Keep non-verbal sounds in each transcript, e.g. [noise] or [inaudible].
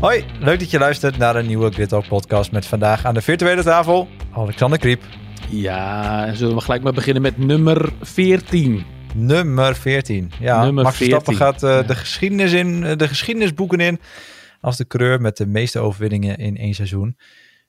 Hoi, leuk dat je luistert naar een nieuwe Grid Talk podcast met vandaag aan de virtuele tafel Alexander Kriep. Ja, zullen we gelijk maar beginnen met nummer 14. Nummer 14. Ja, Nummer Max Verstappen 14, gaat eh, ja. de, geschiedenis in, eh, de geschiedenisboeken in als de coureur met de meeste overwinningen in één seizoen.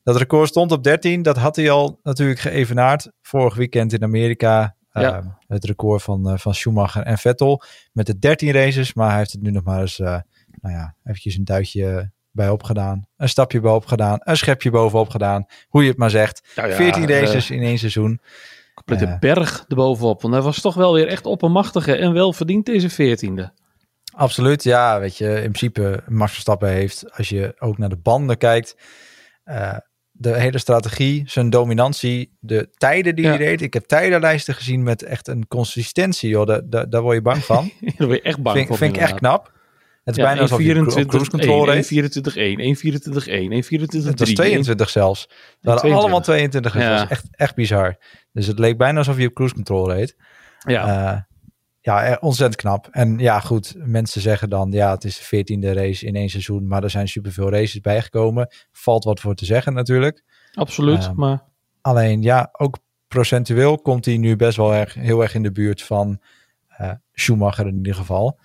Dat record stond op 13, dat had hij al natuurlijk geëvenaard vorig weekend in Amerika. Ja. Eh, het record van, eh, van Schumacher en Vettel met de 13 races, maar hij heeft het nu nog maar eens, nou ja, eventjes een duitje bij opgedaan. Een stapje bovenop gedaan, een schepje bovenop gedaan, hoe je het maar zegt. Nou ja, 14 eh, races in één seizoen. Complete Ja. berg erbovenop. Want hij was toch wel weer echt oppermachtige en wel verdiend deze 14e. Absoluut, ja. Weet je, in principe Max Verstappen heeft, als je ook naar de banden kijkt, eh, de hele strategie, zijn dominantie, de tijden die Ja. hij reed. Ik heb tijdenlijsten gezien met echt een consistentie, joh. Daar, daar, daar word je bang van. [laughs] Daar ben je echt bang vind voor. vind ik echt knap. Het is bijna alsof je op cruise control reed. 1.24.1, 1.24.1, 1.24.3. Het was 22 zelfs. Waren 22. allemaal 22. Het Ja. was echt, echt bizar. Dus het leek bijna alsof je op cruise control reed. Ja, Eh, ja, eh, ontzettend knap. En ja, goed, mensen zeggen dan, ja, het is de veertiende race in één seizoen, maar er zijn superveel races bijgekomen. Valt wat voor te zeggen natuurlijk. absoluut. ehm, maar Alleen ja, ook procentueel komt hij nu best wel erg, heel erg in de buurt van eh, Schumacher in ieder geval.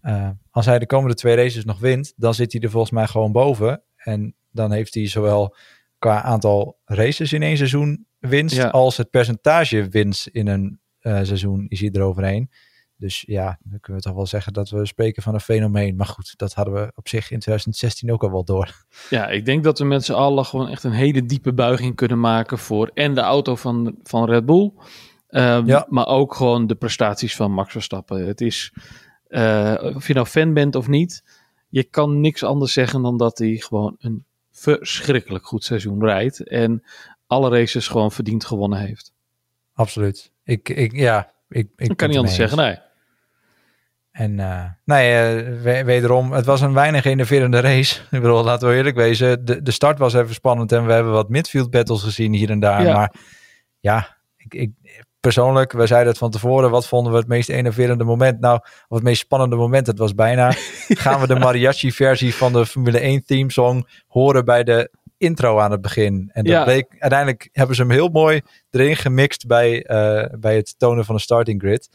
Eh, als hij de komende twee races nog wint, dan zit hij er volgens mij gewoon boven. En dan heeft hij zowel qua aantal races in één seizoen winst, Ja. als het percentage winst in een eh, seizoen is hij eroverheen. Dus ja, dan kunnen we toch wel zeggen dat we spreken van een fenomeen. Maar goed, dat hadden we op zich in 2016 ook al wel door. ja, ik denk dat we met z'n allen gewoon echt een hele diepe buiging kunnen maken voor en de auto van, van Red Bull. ehm, Ja. Maar ook gewoon de prestaties van Max Verstappen. Het is, eh, of je nou fan bent of niet, je kan niks anders zeggen dan dat hij gewoon een verschrikkelijk goed seizoen rijdt. En alle races gewoon verdiend gewonnen heeft. Absoluut. Ik, ik, ja, ik, ik Dat kan niet anders zeggen, nee. En eh, nee, eh, we- wederom, het was een weinig innoverende race. [laughs] Ik bedoel, laten we eerlijk wezen. De, de start was even spannend en we hebben wat midfield battles gezien hier en daar. Ja. Maar ja, ik, ik, persoonlijk, we zeiden het van tevoren. Wat vonden we het meest innoverende moment? Nou, of het meest spannende moment, het was bijna. [laughs] gaan we de mariachi-versie van de Formule 1 theme song horen bij de intro aan het begin. En dat Ja. bleek, uiteindelijk hebben ze hem heel mooi erin gemixt bij, eh, bij het tonen van de starting grid.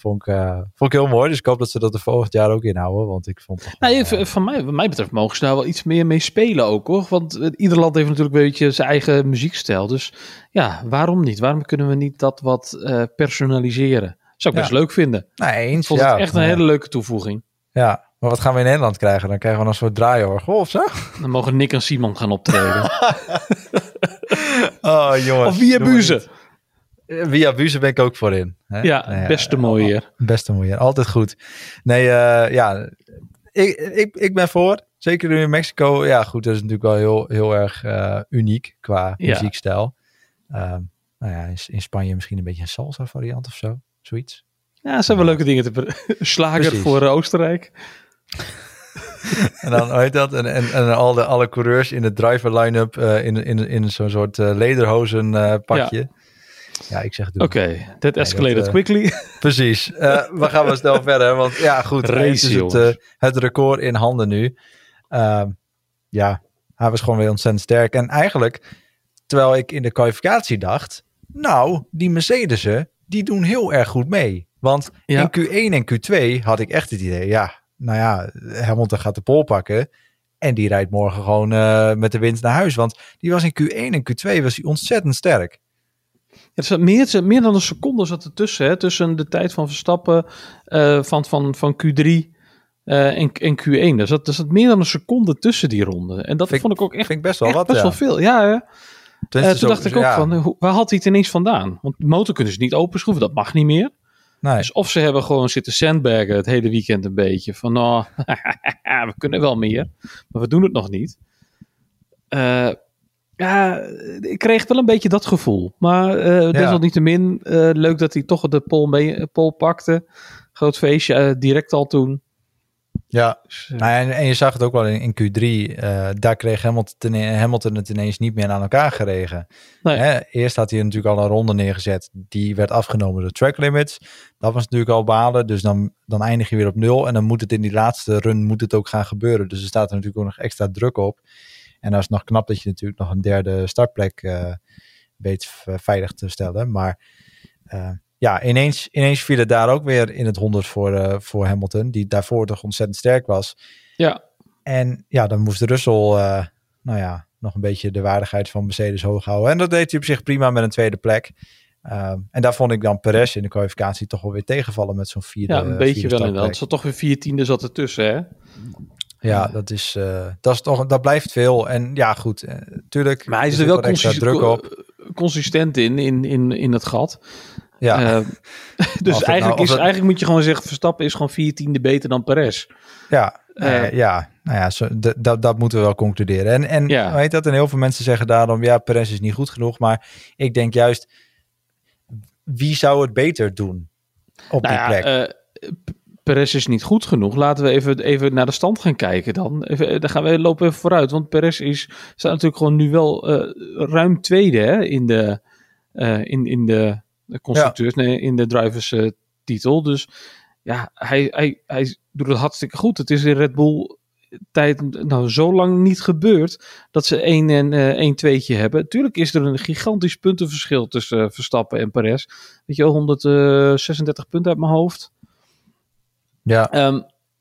Vond ik, eh, vond ik heel mooi. Dus ik hoop dat ze dat er volgend jaar ook inhouden. Want ik vond Nee, eh, van mij, wat mij betreft mogen ze daar wel iets meer mee spelen ook hoor. Want eh, ieder land heeft natuurlijk een beetje zijn eigen muziekstijl. Dus ja, waarom niet? Waarom kunnen we niet dat wat personaliseren? Zou ik Ja. best leuk vinden. nee, Ik eens. vond ja, het echt een hele leuke toevoeging. Ja, maar wat gaan we in Nederland krijgen? Dan krijgen we een soort draaiorgel of zo? Dan mogen Nick en Simon gaan optreden. [laughs] Oh, jongens. of Buze. niet. Eh, Via Buze ben ik ook voor in. Hè? Ja, Nee, beste eh, mooie. Beste mooie. Altijd goed. Nee, eh, ja. Ik, ik, ik ben voor. Zeker nu in Mexico. Ja, goed. Dat is natuurlijk wel heel, heel erg eh, uniek qua Ja. muziekstijl. Ehm, nou ja, in, in Spanje misschien een beetje een salsa variant of zo. Zoiets. Ja, zijn wel leuke dingen te [laughs] Slager Precies. voor eh, Oostenrijk. [laughs] En dan, heet dat? En, en, en al de, alle coureurs in de driver line-up eh, in, in, in zo'n soort eh, lederhozen eh, pakje. Ja. Ik zeg het. Oké, that escalated dat, eh, quickly. [laughs] Precies. Eh, we gaan wel snel verder. Want ja, goed. Race, het is het, eh, het record in handen nu. Ehm, ja, hij was gewoon weer ontzettend sterk. En eigenlijk, terwijl ik in de kwalificatie dacht... Nou, die Mercedes'en, die doen heel erg goed mee. Want Ja. in Q1 en Q2 had ik echt het idee... Ja, nou ja, Hamilton gaat de pol pakken... En die rijdt morgen gewoon met de winst naar huis. Want die was in Q1 en Q2 was hij ontzettend sterk. Er zat meer, er zat meer dan een seconde zat er tussen. Hè, tussen de tijd van Verstappen eh, van, van, van Q3 eh, en, en Q1. Er zat, er zat meer dan een seconde tussen die ronde. En dat Vind vond ik ook echt, Vind ik best wel echt wat, best ja. wel veel. Ja, hè? Eh, toen dacht ik ook ja, van, hoe- waar had hij het ineens vandaan? Want de motor kunnen ze niet openschroeven, dat mag niet meer. nee. Dus of ze hebben gewoon zitten sandbaggen het hele weekend een beetje. Van, nou, [laughs] we kunnen wel meer, maar we doen het nog niet. Ja, ik kreeg wel een beetje dat gevoel. Maar eh desalniettemin, eh, leuk dat hij toch de pol, mee, pol pakte. Groot feestje, eh, direct al toen. Ja, Dus, eh, nou, en, en je zag het ook wel in, in Q3. eh, daar kreeg Hamilton, Hamilton het ineens niet meer aan elkaar geregen. Nee. Hè, eerst had hij natuurlijk al een ronde neergezet. Die werd afgenomen door track limits. Dat was natuurlijk al balen. Dus dan, dan eindig je weer op nul. En dan moet het in die laatste run moet het ook gaan gebeuren. Dus er staat er natuurlijk ook nog extra druk op. En dan is het nog knap dat je natuurlijk nog een derde startplek eh, weet veilig te stellen. Maar eh, ja, ineens, ineens viel het daar ook weer in het honderd voor, eh, voor Hamilton. Die daarvoor toch ontzettend sterk was. ja, En ja, dan moest Russell, nou ja, nog een beetje de waardigheid van Mercedes hoog houden. En dat deed hij op zich prima met een tweede plek. En daar vond ik dan Perez in de kwalificatie toch wel weer tegenvallen met zo'n vierde ja, een beetje wel inderdaad. Er startplek. zat toch weer vier tiende zat ertussen, hè? Ja, dat is, eh, dat is toch, dat blijft veel. En ja, goed, eh, tuurlijk. Maar hij is er wel druk op. consistent in, in, in, in het gat. Ja, Eh, [laughs] [laughs] dus nou- eigenlijk, of is, het- eigenlijk moet je gewoon zeggen, Verstappen is gewoon vier tiende beter dan Perez. ja, eh, eh, ja, nou ja, zo, dat, dat moeten we wel concluderen. En, en Ja. weet dat? En heel veel mensen zeggen daarom, ja, Perez is niet goed genoeg. Maar ik denk juist, wie zou het beter doen op Nou die ja, plek? Perez is niet goed genoeg. Laten we even, even naar de stand gaan kijken dan. Even, eh, dan gaan we lopen even vooruit. Want Perez is, staat natuurlijk gewoon nu wel eh, ruim tweede hè, in de, eh, in, in de, constructeurs, nee, in de drivers titel. Dus ja, hij, hij, hij doet het hartstikke goed. Het is in Red Bull tijd nou zo lang niet gebeurd dat ze één en eh één tweetje hebben. Tuurlijk is er een gigantisch puntenverschil tussen Verstappen en Perez. Weet je wel, 136 punten uit mijn hoofd. Ja. Ehm,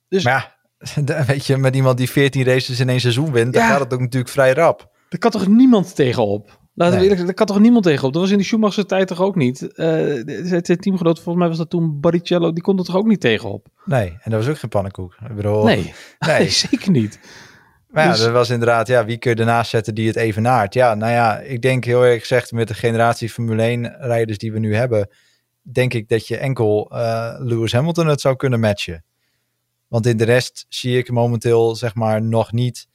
dus Maar ja, [laughs] weet je, met iemand die 14 races in één seizoen wint, dan gaat het ook natuurlijk vrij rap. daar kan toch niemand tegenop? Laten we Nee. eerlijk zijn, daar kan toch niemand tegenop? Dat was in de Schumacher tijd toch ook niet? Eh zijn teamgenoot, volgens mij was dat toen Barrichello, die kon er toch ook niet tegenop? Nee, en dat was ook geen pannenkoek. Ik bedoel, Nee, [laughs] nee. nee, [laughs] zeker niet. Maar ja, Dus- dat was inderdaad, ja, wie kun je ernaast zetten die het evenaart? Ja, nou ja, ik denk heel erg gezegd met de generatie Formule 1 rijders die we nu hebben, denk ik dat je enkel eh, Lewis Hamilton het zou kunnen matchen. Want in de rest zie ik momenteel zeg maar nog niet,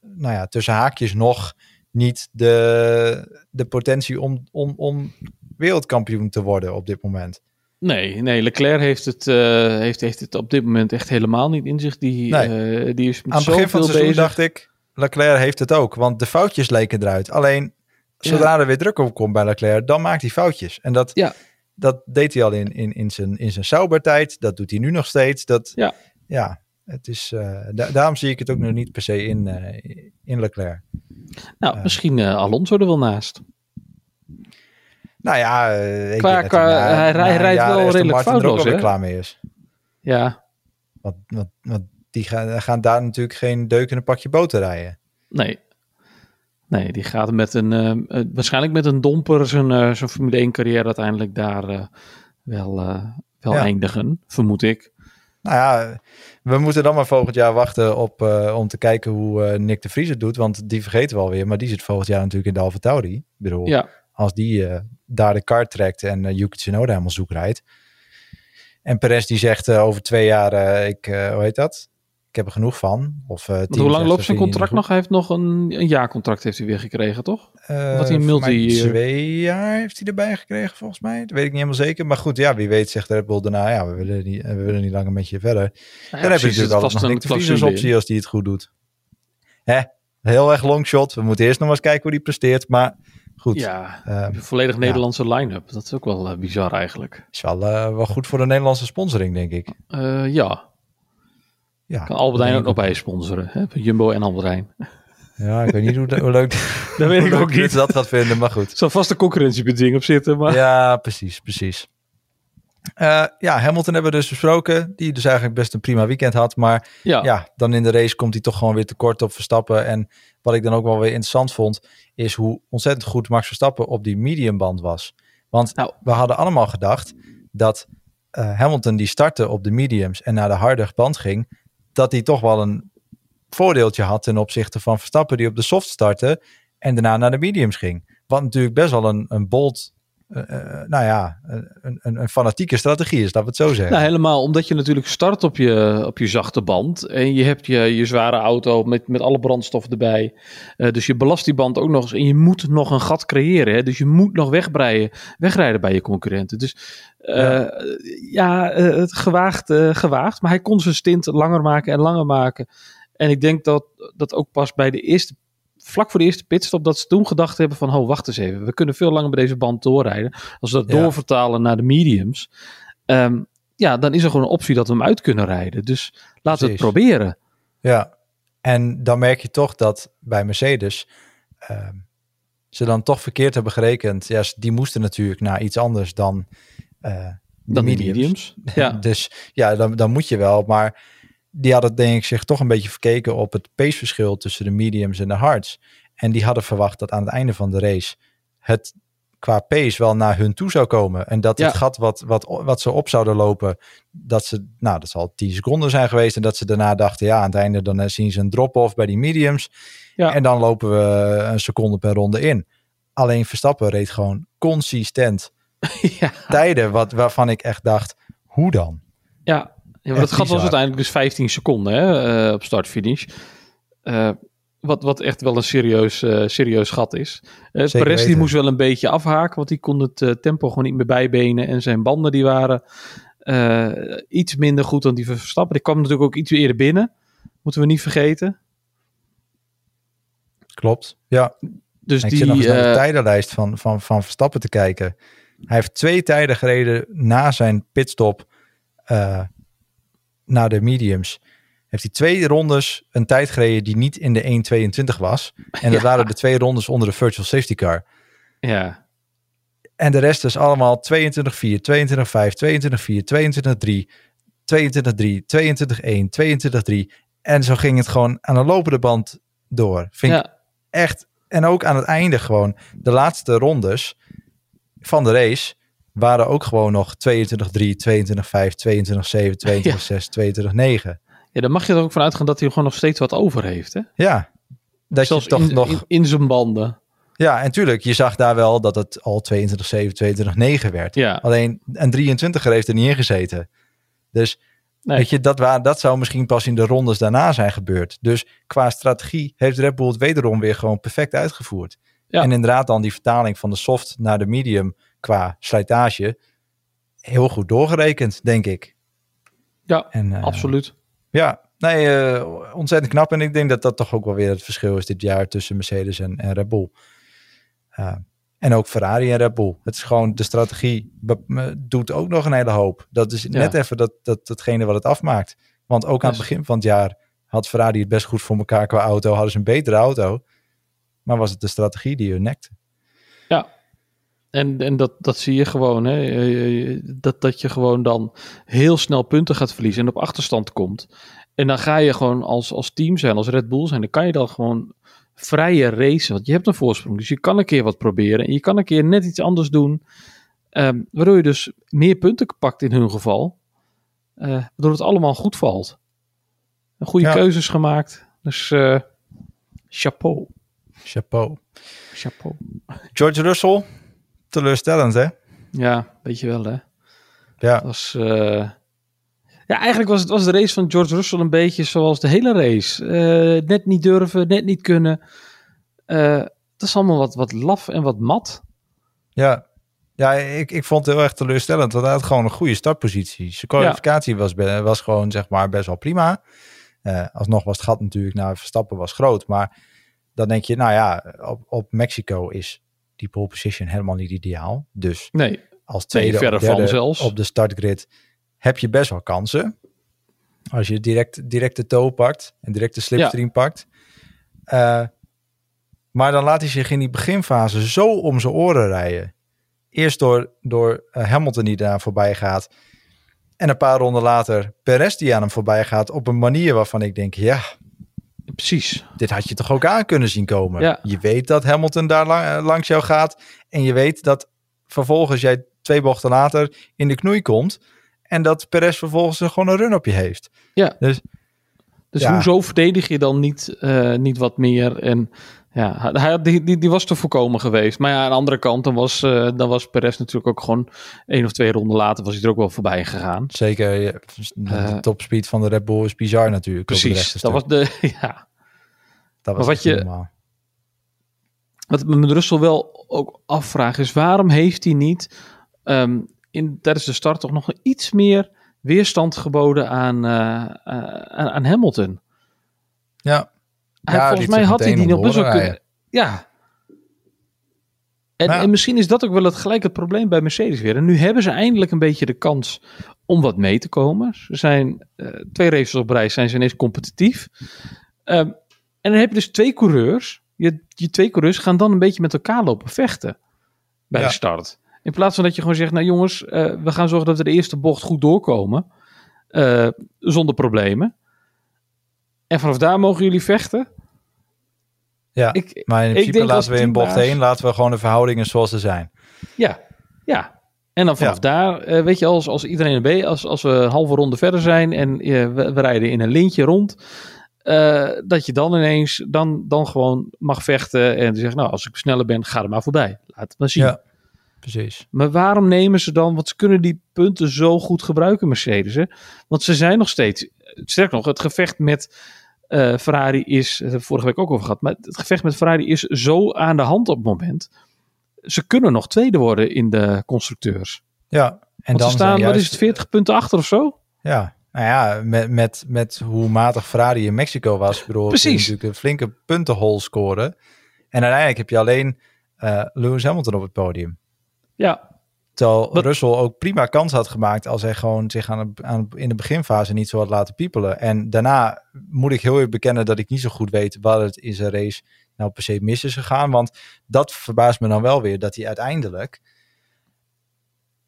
nou ja, tussen haakjes nog niet de, de potentie om, om, om wereldkampioen te worden op dit moment. Nee, nee Leclerc heeft het, eh, heeft, heeft het op dit moment echt helemaal niet in zich. Die, Nee. eh, die is met Aan het begin van het seizoen bezig. dacht ik, Leclerc heeft het ook, want de foutjes leken eruit. Alleen, zodra er weer druk op komt bij Leclerc, dan maakt hij foutjes. En dat, Ja. Dat deed hij al in, in, in zijn, in zijn Sauber-tijd, dat doet hij nu nog steeds. Dat, Ja. ja het is, eh, da- daarom zie ik het ook nog niet per se in, eh, in Leclerc. Nou, Eh. misschien Alonso er wel naast. Nou ja, ik Qua- denk dat qua- na- hij na rijdt wel redelijk foutloos, klaar mee is. Ja, Want, want, want die gaan, gaan daar natuurlijk geen deuk in een pakje boter rijden. nee. Nee, die gaat met een, eh, eh, waarschijnlijk met een domper zijn, eh, zijn Formule 1 carrière uiteindelijk daar wel, wel Ja. eindigen, vermoed ik. Nou ja, we moeten dan maar volgend jaar wachten op, om te kijken hoe Nick de Vries het doet. Want die vergeten we alweer. Maar die zit volgend jaar natuurlijk in de Alfa Tauri. Ik bedoel, Ja, als die daar de kart trekt en uh, Yuki Tsunoda helemaal zoek rijdt. En Perez die zegt over twee jaar, ik, hoe heet dat? Ik heb er genoeg van. Of, eh, hoe lang loopt zijn contract nog? Hij heeft nog een, een jaarcontract heeft hij weer gekregen, toch? Eh, Wat hij een mij multi- Twee jaar heeft hij erbij gekregen volgens mij. Dat weet ik niet helemaal zeker. Maar goed, ja, wie weet zegt Red Bull daarna, ja, we willen niet, we willen niet langer met je verder. Nou ja, Dan heb je natuurlijk altijd nog als in. optie als die het goed doet. Hè? Heel erg longshot. We moeten eerst nog eens kijken hoe die presteert. Maar goed, Ja, eh, een volledig Nederlandse line-up. Dat is ook wel eh, bizar eigenlijk. is wel, eh, wel goed voor de Nederlandse sponsoring, denk ik. Eh, ja, Ja, kan Albert Heijn ook nog bij sponsoren. Hè? Jumbo en Albert Heijn. Ja, ik weet niet hoe, hoe leuk, [laughs] Dat weet ik ook niet. dat gaat vinden, maar goed. Er zal vast een concurrentiebeding op zitten, maar... Ja, precies, precies. Eh, ja, Hamilton hebben we dus besproken. Die dus eigenlijk best een prima weekend had. Maar Ja, ja, dan in de race komt hij toch gewoon weer tekort op Verstappen. En wat ik dan ook wel weer interessant vond, is hoe ontzettend goed Max Verstappen op die mediumband was. Want Nou. we hadden allemaal gedacht dat eh, Hamilton die startte op de mediums en naar de harde band ging, dat hij toch wel een voordeeltje had ten opzichte van Verstappen die op de soft startte en daarna naar de mediums ging. Wat natuurlijk best wel een, een bold uh, nou ja, een, een, een, fanatieke strategie is, dat we het zo zeggen. Nou, helemaal omdat je natuurlijk start op je, op je zachte band en je hebt je, je zware auto met, met alle brandstof erbij. Uh, dus je belast die band ook nog eens en je moet nog een gat creëren. Hè? Dus je moet nog wegbreien, wegrijden bij je concurrenten. Dus ja, ja het gewaagd, gewaagd, maar hij kon zijn stint langer maken en langer maken. En ik denk dat dat ook pas bij de eerste vlak voor de eerste pitstop dat ze toen gedacht hebben van, oh wacht eens even, we kunnen veel langer bij deze band doorrijden. Als we dat doorvertalen naar de mediums, ehm, ja, dan is er gewoon een optie dat we hem uit kunnen rijden. Dus laten we het proberen. Ja, en dan merk je toch dat bij Mercedes ehm, ze dan toch verkeerd hebben gerekend. Ja, die moesten natuurlijk naar iets anders dan uh, de dan mediums. mediums. Ja. [laughs] dus ja, dan, dan moet je wel, maar die hadden denk ik zich toch een beetje verkeken op het paceverschil tussen de mediums en de hards. En die hadden verwacht dat aan het einde van de race het qua pace wel naar hun toe zou komen. En dat het gat wat, wat, wat ze op zouden lopen, dat ze, nou dat zal 10 seconden zijn geweest. En dat ze daarna dachten, ja aan het einde dan zien ze een drop-off bij die mediums. Ja. En dan lopen we een seconde per ronde in. Alleen Verstappen reed gewoon consistent [laughs] ja. tijden wat, waarvan ik echt dacht, hoe dan? Ja, ja, maar dat gat was uiteindelijk dus 15 seconden hè, uh, op start-finish. Uh, wat, wat echt wel een serieus, uh, serieus gat is. Uh, Perez die moest wel een beetje afhaken, want die kon het tempo gewoon niet meer bijbenen. En zijn banden die waren iets minder goed dan die Verstappen. Die kwam natuurlijk ook iets eerder binnen. Moeten we niet vergeten. Klopt, ja. Dus die, ik zit nog eens naar de tijdenlijst van, van, van Verstappen te kijken. Hij heeft twee tijden gereden na zijn pitstop naar de mediums, heeft hij twee rondes een tijd gereden die niet in de 1.22 was. En dat waren de twee rondes onder de virtual safety car. Ja. En de rest is allemaal 22-4, 22-5, 22-4, 22-3, 22-3, 22-1, 22-3. En zo ging het gewoon aan de lopende band door. Vind ja. ik echt. En ook aan het einde gewoon de laatste rondes van de race waren ook gewoon nog 22-3, 22-5, 22-7, 22-6, 22-9. Ja, dan mag je er ook van uitgaan dat hij gewoon nog steeds wat over heeft, hè? Ja. Dat Zelfs je toch in, nog... In, in, zijn banden. Ja, en tuurlijk, je zag daar wel dat het al 22-7, 22-9 werd. Ja. Alleen een 23er heeft er niet in gezeten. Dus nee. weet je, dat, waar, dat zou misschien pas in de rondes daarna zijn gebeurd. Dus qua strategie heeft Red Bull het wederom weer gewoon perfect uitgevoerd. Ja. En inderdaad dan die vertaling van de soft naar de medium qua slijtage heel goed doorgerekend, denk ik. Ja, en, uh, absoluut. Ja, nee, uh, ontzettend knap. En ik denk dat dat toch ook wel weer het verschil is dit jaar tussen Mercedes en, en Red Bull. Uh, en ook Ferrari en Red Bull. Het is gewoon de strategie doet ook nog een hele hoop. Dat is net even dat, dat, datgene wat het afmaakt. Want ook aan het begin van het jaar had Ferrari het best goed voor elkaar qua auto. Hadden ze een betere auto. Maar was het de strategie die hun nekte. Ja, en, en dat, dat zie je gewoon, hè? Dat, dat je gewoon dan heel snel punten gaat verliezen en op achterstand komt. En dan ga je gewoon als, als team zijn, als Red Bull zijn, dan kan je dan gewoon vrije racen. Want je hebt een voorsprong, dus je kan een keer wat proberen. En je kan een keer net iets anders doen, um, waardoor je dus meer punten pakt in hun geval. Uh, waardoor het allemaal goed valt. Goede keuzes gemaakt, dus uh, chapeau. Chapeau. Chapeau. George Russell, teleurstellend, hè? Ja, weet je wel, hè? Ja. Was, uh... Ja, eigenlijk was, het, was de race van George Russell een beetje zoals de hele race. Uh, net niet durven, net niet kunnen. Uh, dat is allemaal wat, wat laf en wat mat. Ja, ja ik, ik vond het heel erg teleurstellend. Want hij had gewoon een goede startpositie. Zijn kwalificatie ja. was, was gewoon zeg maar best wel prima. Alsnog was het gat natuurlijk naar Verstappen was groot. Maar dan denk je, nou ja, op, op Mexico is die pole position helemaal niet ideaal. Dus nee, als tweede nee, van zelfs. op de startgrid heb je best wel kansen. Als je direct, direct de toe pakt en direct de slipstream pakt. Uh, maar dan laat hij zich in die beginfase zo om zijn oren rijden. Eerst door, door uh, Hamilton die daar voorbij gaat. En een paar ronden later Perez die aan hem voorbij gaat. Op een manier waarvan ik denk, ja, Precies. Dit had je toch ook aan kunnen zien komen. Ja. Je weet dat Hamilton daar lang, langs jou gaat. En je weet dat vervolgens jij twee bochten later in de knoei komt. En dat Perez vervolgens gewoon een run op je heeft. Ja. Dus, dus ja. hoezo verdedig je dan niet, uh, niet wat meer? En Ja, hij had, die, die, die was te voorkomen geweest. Maar ja, aan de andere kant, dan was, uh, dan was Perez natuurlijk ook gewoon één of twee ronden later was hij er ook wel voorbij gegaan. Zeker, ja, de uh, topspeed van de Red Bull is bizar natuurlijk. Precies, dat was de, [laughs] ja. Dat was maar wat je, normaal. wat me met Russell wel ook afvraag is, waarom heeft hij niet um, in, tijdens de start toch nog iets meer weerstand geboden aan, uh, aan, aan Hamilton? Ja, hij, Ja, volgens mij had hij die nog best wel kunnen. Ja. En, misschien is dat ook wel het, gelijk het probleem bij Mercedes weer. En nu hebben ze eindelijk een beetje de kans om wat mee te komen. Ze zijn eh, twee races op rij, zijn ze ineens competitief. Ehm, en dan heb je dus twee coureurs. Je, je twee coureurs gaan dan een beetje met elkaar lopen vechten bij Ja. de start. In plaats van dat je gewoon zegt, nou jongens, eh, we gaan zorgen dat we de eerste bocht goed doorkomen. eh, zonder problemen. En vanaf daar mogen jullie vechten. Ja, Ik, maar in principe laten we in bocht 1 laten we gewoon de verhoudingen zoals ze zijn. Ja, ja. En dan vanaf Ja. daar, eh, weet je, als, als iedereen er bij, als, als we een halve ronde verder zijn en eh, we, we rijden in een lintje rond, eh, dat je dan ineens dan, dan gewoon mag vechten en zegt, nou, als ik sneller ben, ga er maar voorbij. Laat het maar zien. Ja, precies. Maar waarom nemen ze dan, want ze kunnen die punten zo goed gebruiken, Mercedes. Hè? Want ze zijn nog steeds, sterker nog, het gevecht met eh, Ferrari is, dat hebben we vorige week ook over gehad, maar het gevecht met Ferrari is zo aan de hand op het moment. Ze kunnen nog tweede worden in de constructeurs. Ja, en Want dan ze staan, zijn wat juist, is het, 40 punten achter of zo? Ja, nou ja, met, met, met hoe matig Ferrari in Mexico was, bedoel, Precies. natuurlijk een flinke puntenhol scoren. En uiteindelijk heb je alleen eh, Lewis Hamilton op het podium. Ja, Terwijl Russell ook prima kans had gemaakt als hij gewoon zich aan, aan, in de beginfase niet zo had laten piepelen. En daarna moet ik heel even bekennen dat ik niet zo goed weet wat het in zijn race nou per se mis is gegaan. Want dat verbaast me dan wel weer dat hij uiteindelijk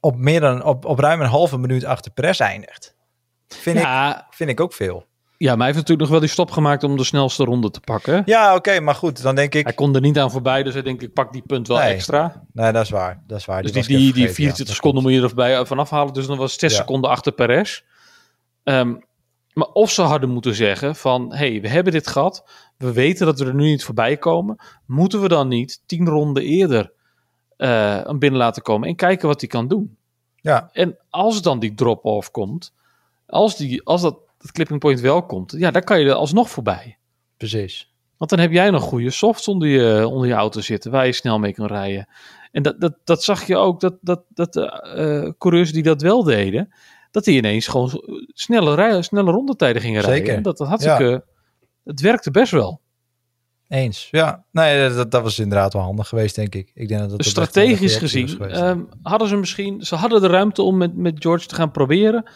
op, meer dan, op, op ruim een halve minuut achter Perez eindigt. Vind, ik, vind ik ook veel. Ja, maar hij heeft natuurlijk nog wel die stop gemaakt om de snelste ronde te pakken. Ja, oké, maar goed, dan denk ik... Hij kon er niet aan voorbij, dus hij denkt, ik pak die punt wel Nee. extra. Nee, dat is waar. Dat is waar. Dus die, die, die vergeten, 24 ja, dat seconden moet je er voorbij vanaf halen. Dus dan was het 6 Ja. seconden achter Perez. Ehm, maar of ze hadden moeten zeggen van... hey, we hebben dit gehad. We weten dat we er nu niet voorbij komen. Moeten we dan niet tien ronden eerder eh hem binnen laten komen... en kijken wat hij kan doen? Ja, En als dan die drop-off komt... Als, die, als dat het clipping point wel komt... ja, dan kan je er alsnog voorbij. precies. Want dan heb jij nog goede softs onder je, onder je auto zitten waar je snel mee kan rijden. En dat, dat, dat zag je ook, dat, dat, dat de eh, coureurs die dat wel deden, dat die ineens gewoon snelle, rij, snelle rondetijden gingen rijden. Zeker. En dat, dat hartstikke, het werkte best wel. Eens. Ja, nee, dat, dat was inderdaad wel handig geweest, denk ik. Ik denk dat dat Dus strategisch gezien ehm, hadden ze misschien, ze hadden de ruimte om met, met George te gaan proberen.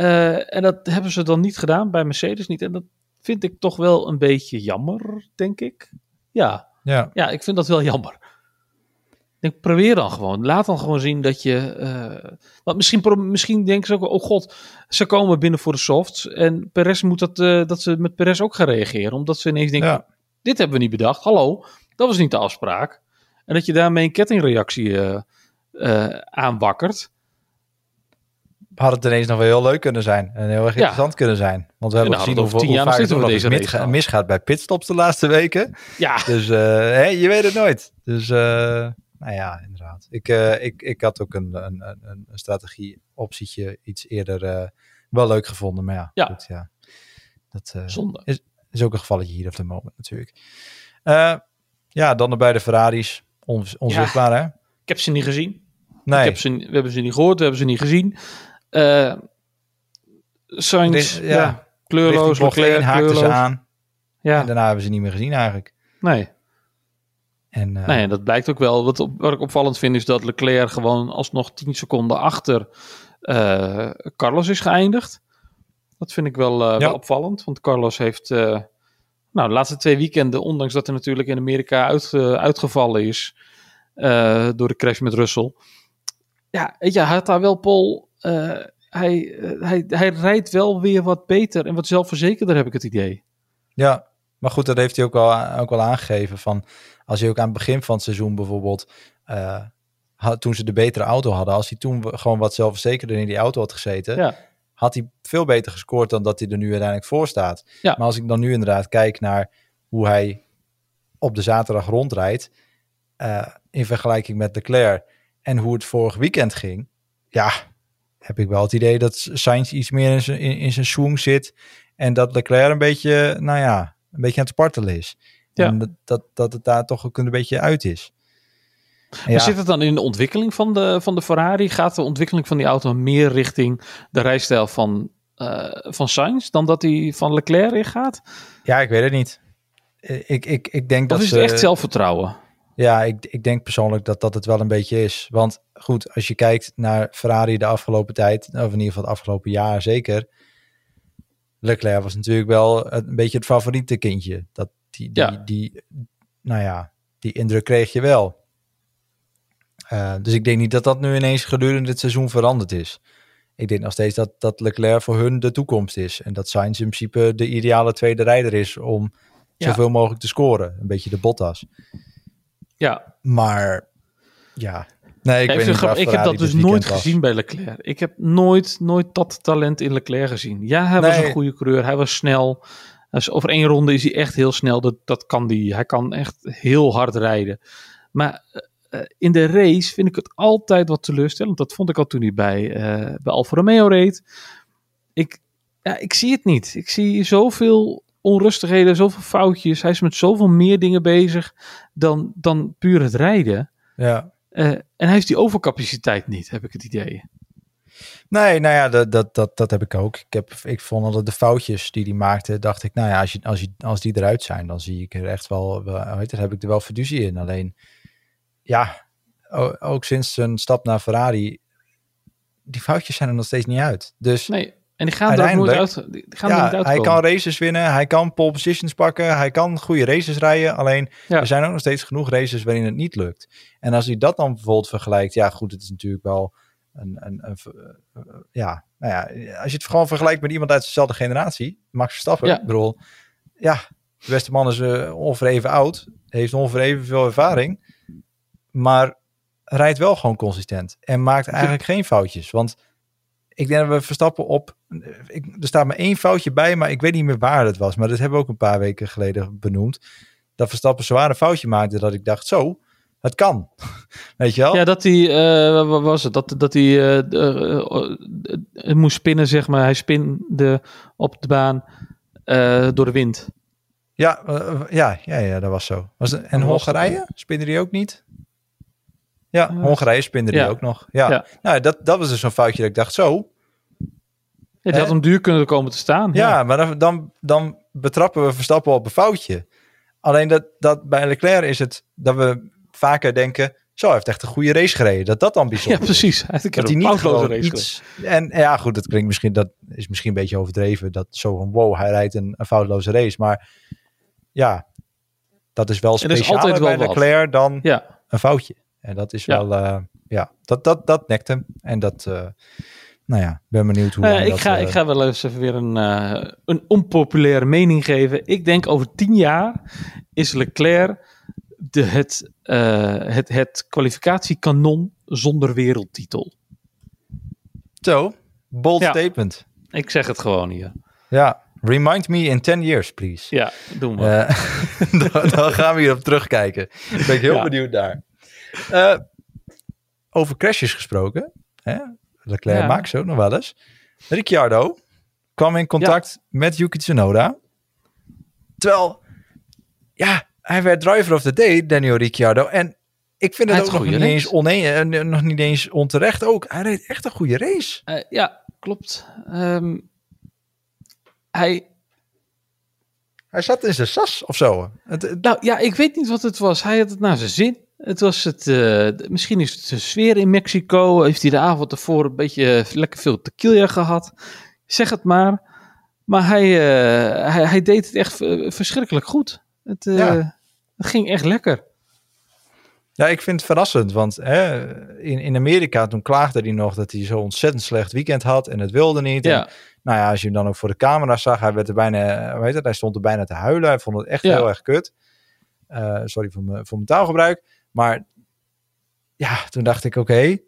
Eh, en dat hebben ze dan niet gedaan, bij Mercedes niet. En dat vind ik toch wel een beetje jammer, denk ik. Ja, ja, Ja, ik vind dat wel jammer. Ik denk, probeer dan gewoon. Laat dan gewoon zien dat je. eh, want misschien, misschien denken ze ook, oh god, ze komen binnen voor de softs. En Perez moet dat, eh, dat ze met Perez ook gaan reageren. Omdat ze ineens denken: ja. dit hebben we niet bedacht. Hallo, dat was niet de afspraak. En dat je daarmee een kettingreactie eh, aanwakkert. Had het ineens nog wel heel leuk kunnen zijn. En heel erg interessant kunnen zijn. Want we hebben gezien tien hoe jaar vaak het nog deze race misga- misgaat bij pitstops de laatste weken. Ja, Dus uh, hè, je weet het nooit. Dus uh, nou ja, inderdaad. Ik, uh, ik, ik had ook een, een, een, een strategie-optietje iets eerder wel leuk gevonden. Maar ja, Ja. Goed, ja. dat zonde. is, is ook een gevalletje hier op de moment natuurlijk. Ja, dan de Ferraris. On, onzichtbaar, hè? Ik heb ze niet gezien. Nee. Ik heb ze, we hebben ze niet gehoord, we hebben ze niet gezien. Uh, Sainz, ja, ja, kleurloos, Leclerc, kleurloos. ze aan. Ja, En daarna hebben ze niet meer gezien eigenlijk. nee. En, uh, Nee, dat blijkt ook wel. Wat, op, wat ik opvallend vind is dat Leclerc gewoon alsnog 10 seconden achter uh, Carlos is geëindigd. Dat vind ik wel, uh, Ja. wel opvallend. Want Carlos heeft nou, de laatste twee weekenden, ondanks dat hij natuurlijk in Amerika uit, uitgevallen is door de crash met Russell. Ja, weet je, had daar wel Paul. Uh, hij, hij, hij rijdt wel weer wat beter en wat zelfverzekerder, heb ik het idee. Ja, maar goed, dat heeft hij ook wel, ook wel aangegeven. Van als hij ook aan het begin van het seizoen bijvoorbeeld, uh, had, toen ze de betere auto hadden, als hij toen gewoon wat zelfverzekerder in die auto had gezeten, ja. had hij veel beter gescoord dan dat hij er nu uiteindelijk voor staat. Ja. Maar als ik dan nu inderdaad kijk naar hoe hij op de zaterdag rondrijdt, uh, in vergelijking met Leclerc en hoe het vorig weekend ging, ja, heb ik wel het idee dat Sainz iets meer in zijn, in, in zijn swing zit en dat Leclerc een beetje, nou ja, een beetje aan het spartelen is. Ja. En dat, dat, dat het daar toch ook een beetje uit is. Maar zit het dan in de ontwikkeling van de, van de Ferrari? Gaat de ontwikkeling van die auto meer richting de rijstijl van, uh, van Sainz dan dat hij van Leclerc in gaat? Ja, ik weet het niet. Ik, ik, ik denk dat is ze, echt zelfvertrouwen? Ja, ik, ik denk persoonlijk dat dat het wel een beetje is. Want goed, als je kijkt naar Ferrari de afgelopen tijd, of in ieder geval het afgelopen jaar zeker. Leclerc was natuurlijk wel een beetje het favoriete kindje. Dat die, die, ja. die, nou ja, die indruk kreeg je wel. Uh, dus ik denk niet dat dat nu ineens gedurende het seizoen veranderd is. Ik denk nog steeds dat, dat Leclerc voor hun de toekomst is. En dat Sainz in principe de ideale tweede rijder is om ja. zoveel mogelijk te scoren. Een beetje de Bottas. Ja. Maar ja, nee, ik, weet niet ik heb dat dus nooit gezien bij Leclerc. Ik heb nooit, nooit dat talent in Leclerc gezien. Ja, hij was een goede coureur. Hij was snel. Dus over één ronde is hij echt heel snel. Dat, dat kan hij. Hij kan echt heel hard rijden. Maar uh, in de race vind ik het altijd wat teleurstellend. Dat vond ik al toen hij bij, uh, bij Alfa Romeo reed. Ik, ja, ik zie het niet. Ik zie zoveel onrustigheden, zoveel foutjes. Hij is met zoveel meer dingen bezig dan, dan puur het rijden. Ja. Uh, en hij heeft die overcapaciteit niet, heb ik het idee. Nee, nou ja, dat, dat, dat, dat heb ik ook. Ik, heb, ik vond dat de foutjes die hij maakte, dacht ik, nou ja, als, je, als, je, als die eruit zijn, dan zie ik er echt wel, weet het, heb ik er wel fiducie in. Alleen, ja, ook sinds zijn stap naar Ferrari, die foutjes zijn er nog steeds niet uit. Dus nee. En die gaan er nooit uit. Die gaan ja, hij kan races winnen, hij kan pole positions pakken, hij kan goede races rijden. Alleen er zijn ook nog steeds genoeg races waarin het niet lukt. En als hij dat dan bijvoorbeeld vergelijkt, ja goed, het is natuurlijk wel een, een, een, een ja, nou ja, als je het gewoon vergelijkt met iemand uit dezelfde generatie, Max Verstappen, ja. ik bedoel, ja, de beste man is uh, ongeveer even oud, heeft ongeveer even veel ervaring, maar rijdt wel gewoon consistent en maakt eigenlijk geen foutjes, want ik denk dat we Verstappen op. Ik, er staat maar één foutje bij, maar ik weet niet meer waar het was. Maar dat hebben we ook een paar weken geleden benoemd. Dat Verstappen zwaar een foutje maakte. Dat ik dacht, zo, het kan. [laughs] Weet je wel? Ja, dat hij, uh, wat was het? Dat, dat hij uh, uh, moest spinnen, zeg maar. Hij spinde op de baan door de wind. Ja, ja, ja, ja, dat was zo. Was het, en Hongarije? Spinnen die ook niet? Ja, Hongarije spinde die ook nog. Ja. ja. Nou, dat, dat was dus zo'n foutje dat ik dacht, zo. Ja, die had hem duur kunnen komen te staan. Ja, maar dan, dan, dan betrappen we Verstappen op een foutje. Alleen dat, dat bij Leclerc is het dat we vaker denken, zo, hij heeft echt een goede race gereden. Dat dat dan [laughs] bijzonder Ja, precies. Hij heeft dat hij niet gewoon race iets... En ja, goed, dat klinkt misschien, dat is misschien een beetje overdreven. Dat zo van, wow, hij rijdt een, een foutloze race. Maar ja, dat is wel speciaal bij Leclerc dan ja. een foutje. En dat is wel, ja, uh, ja dat, dat, dat nekt hem. En dat, uh, nou ja, ben benieuwd hoe. Uh, ik, ga, ik ga wel eens even weer een, een onpopulaire mening geven. Ik denk over tien jaar is Leclerc de, het, het, het kwalificatiekanon zonder wereldtitel. Zo, bold ja, statement. Ik zeg het gewoon hier. Ja, Remind me in 10 years, please. Ja, doen we. [laughs] dan, dan, gaan we hierop terugkijken. Ben ik heel ja. benieuwd daar. Uh, over crashes gesproken. Hè? Leclerc ja. maakt zo nog wel eens. Ricciardo kwam in contact ja. met Yuki Tsunoda. Terwijl, ja, hij werd driver of the day, Daniel Ricciardo. En ik vind het ook nog niet, eens oneen, uh, nog niet eens onterecht ook. Hij reed echt een goede race. Uh, ja, klopt. Um, hij... Hij zat in zijn sas of zo. Het, het... Nou ja, ik weet niet wat het was. Hij had het naar zijn zin. Het was het, uh, misschien is het de sfeer in Mexico. Heeft hij de avond ervoor een beetje lekker veel tequila gehad. Zeg het maar. Maar hij, uh, hij, hij, deed het echt verschrikkelijk goed. Het, uh, ja. het, ging echt lekker. Ja, ik vind het verrassend. Want hè, in, in Amerika toen klaagde hij nog dat hij zo ontzettend slecht weekend had. En het wilde niet. Ja. En, nou ja, als je hem dan ook voor de camera zag. Hij, werd er bijna, weet het, hij stond er bijna te huilen. Hij vond het echt ja. heel erg kut. sorry voor mijn taalgebruik. Maar ja, toen dacht ik, oké, okay,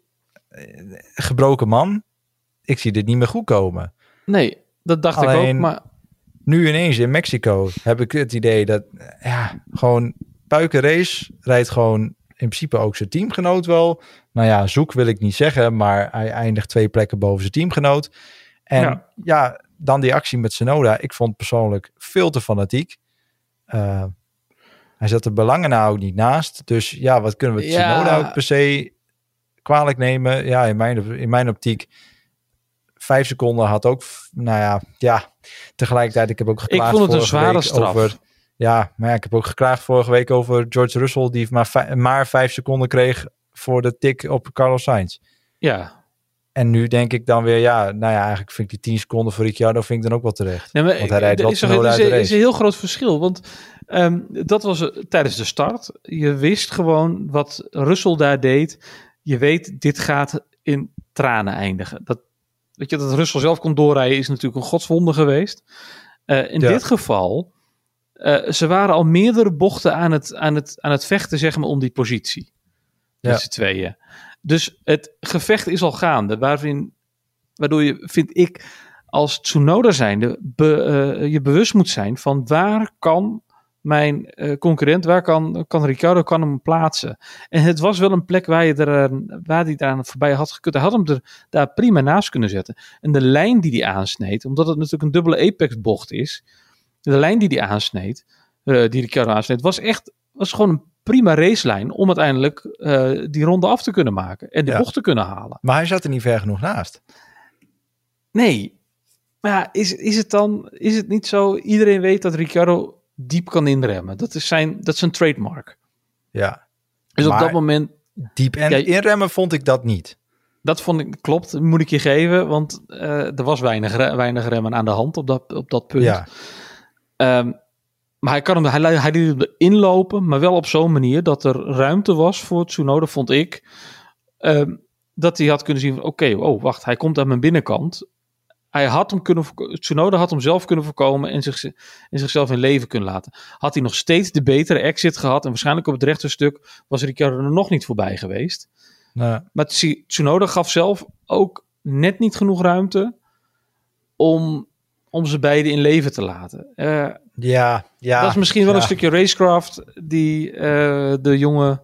gebroken man, ik zie dit niet meer goed komen. Nee, dat dacht Alleen, ik ook, maar... Nu ineens in Mexico heb ik het idee dat, ja, gewoon race. Rijdt gewoon in principe ook zijn teamgenoot wel. Nou ja, zoek wil ik niet zeggen, maar hij eindigt twee plekken boven zijn teamgenoot. En ja, ja dan die actie met Sonoda. Ik vond persoonlijk veel te fanatiek. Uh, hij zat er belangen nou ook niet naast. Dus ja, wat kunnen we ja. Tsunoda ook per se kwalijk nemen? Ja, in mijn, in mijn optiek vijf seconden had ook, nou ja, ja. Tegelijkertijd, ik heb ook geklaagd Ik vond het een zware straf. Over, ja, maar ja, ik heb ook geklaagd vorige week over George Russell, die maar, maar vijf seconden kreeg voor de tik op Carlos Sainz. Ja. En nu denk ik dan weer, ja, nou ja, eigenlijk vind ik die 10 seconden voor Ricciardo vind ik dan ook wel terecht. Nee, maar want hij rijdt wel is, er, is, is een heel groot verschil, want um, dat was tijdens de start. Je wist gewoon wat Russell daar deed. Je weet, dit gaat in tranen eindigen. Dat, weet je, dat Russell zelf kon doorrijden is natuurlijk een godswonde geweest. Uh, in dit geval, uh, ze waren al meerdere bochten aan het, aan het, aan het vechten, zeg maar, om die positie. Ja. Met z'n tweeën. Dus het gevecht is al gaande, waarin, waardoor je, vind ik, als Tsunoda zijnde, be, uh, je bewust moet zijn van waar kan mijn uh, concurrent, waar kan, kan Ricardo kan hem plaatsen. En het was wel een plek waar, je er, eh, waar hij daar voorbij had gekund. Hij had hem er daar prima naast kunnen zetten. En de lijn die hij aansneed, omdat het natuurlijk een dubbele apex bocht is, de lijn die hij aansneed, die Ricardo aansneed, was echt was gewoon een prima racelijn om uiteindelijk uh, die ronde af te kunnen maken en de ja. bocht te kunnen halen. Maar hij zat er niet ver genoeg naast. Nee. Maar ja, is, is het dan, is het niet zo, iedereen weet dat Ricardo diep kan inremmen. Dat is zijn, dat is een trademark. Ja. Dus op dat moment... Diep en inremmen vond ik dat niet. Dat vond ik, klopt, moet ik je geven, want uh, er was weinig, weinig remmen aan de hand op dat, op dat punt. Ja. Um, maar hij, kan hem, hij, hij liet hem inlopen, maar wel op zo'n manier dat er ruimte was voor Tsunoda, vond ik. Um, dat hij had kunnen zien van, oké, okay, oh, wacht, hij komt aan mijn binnenkant. Hij had hem kunnen, Tsunoda had hem zelf kunnen voorkomen en, zich, en zichzelf in leven kunnen laten. Had hij nog steeds de betere exit gehad en waarschijnlijk op het rechterstuk was Ricciardo er nog niet voorbij geweest. Nee. Maar Tsunoda gaf zelf ook net niet genoeg ruimte om, om ze beiden in leven te laten. Uh, ja, ja. Dat is misschien wel een stukje racecraft die uh, de jonge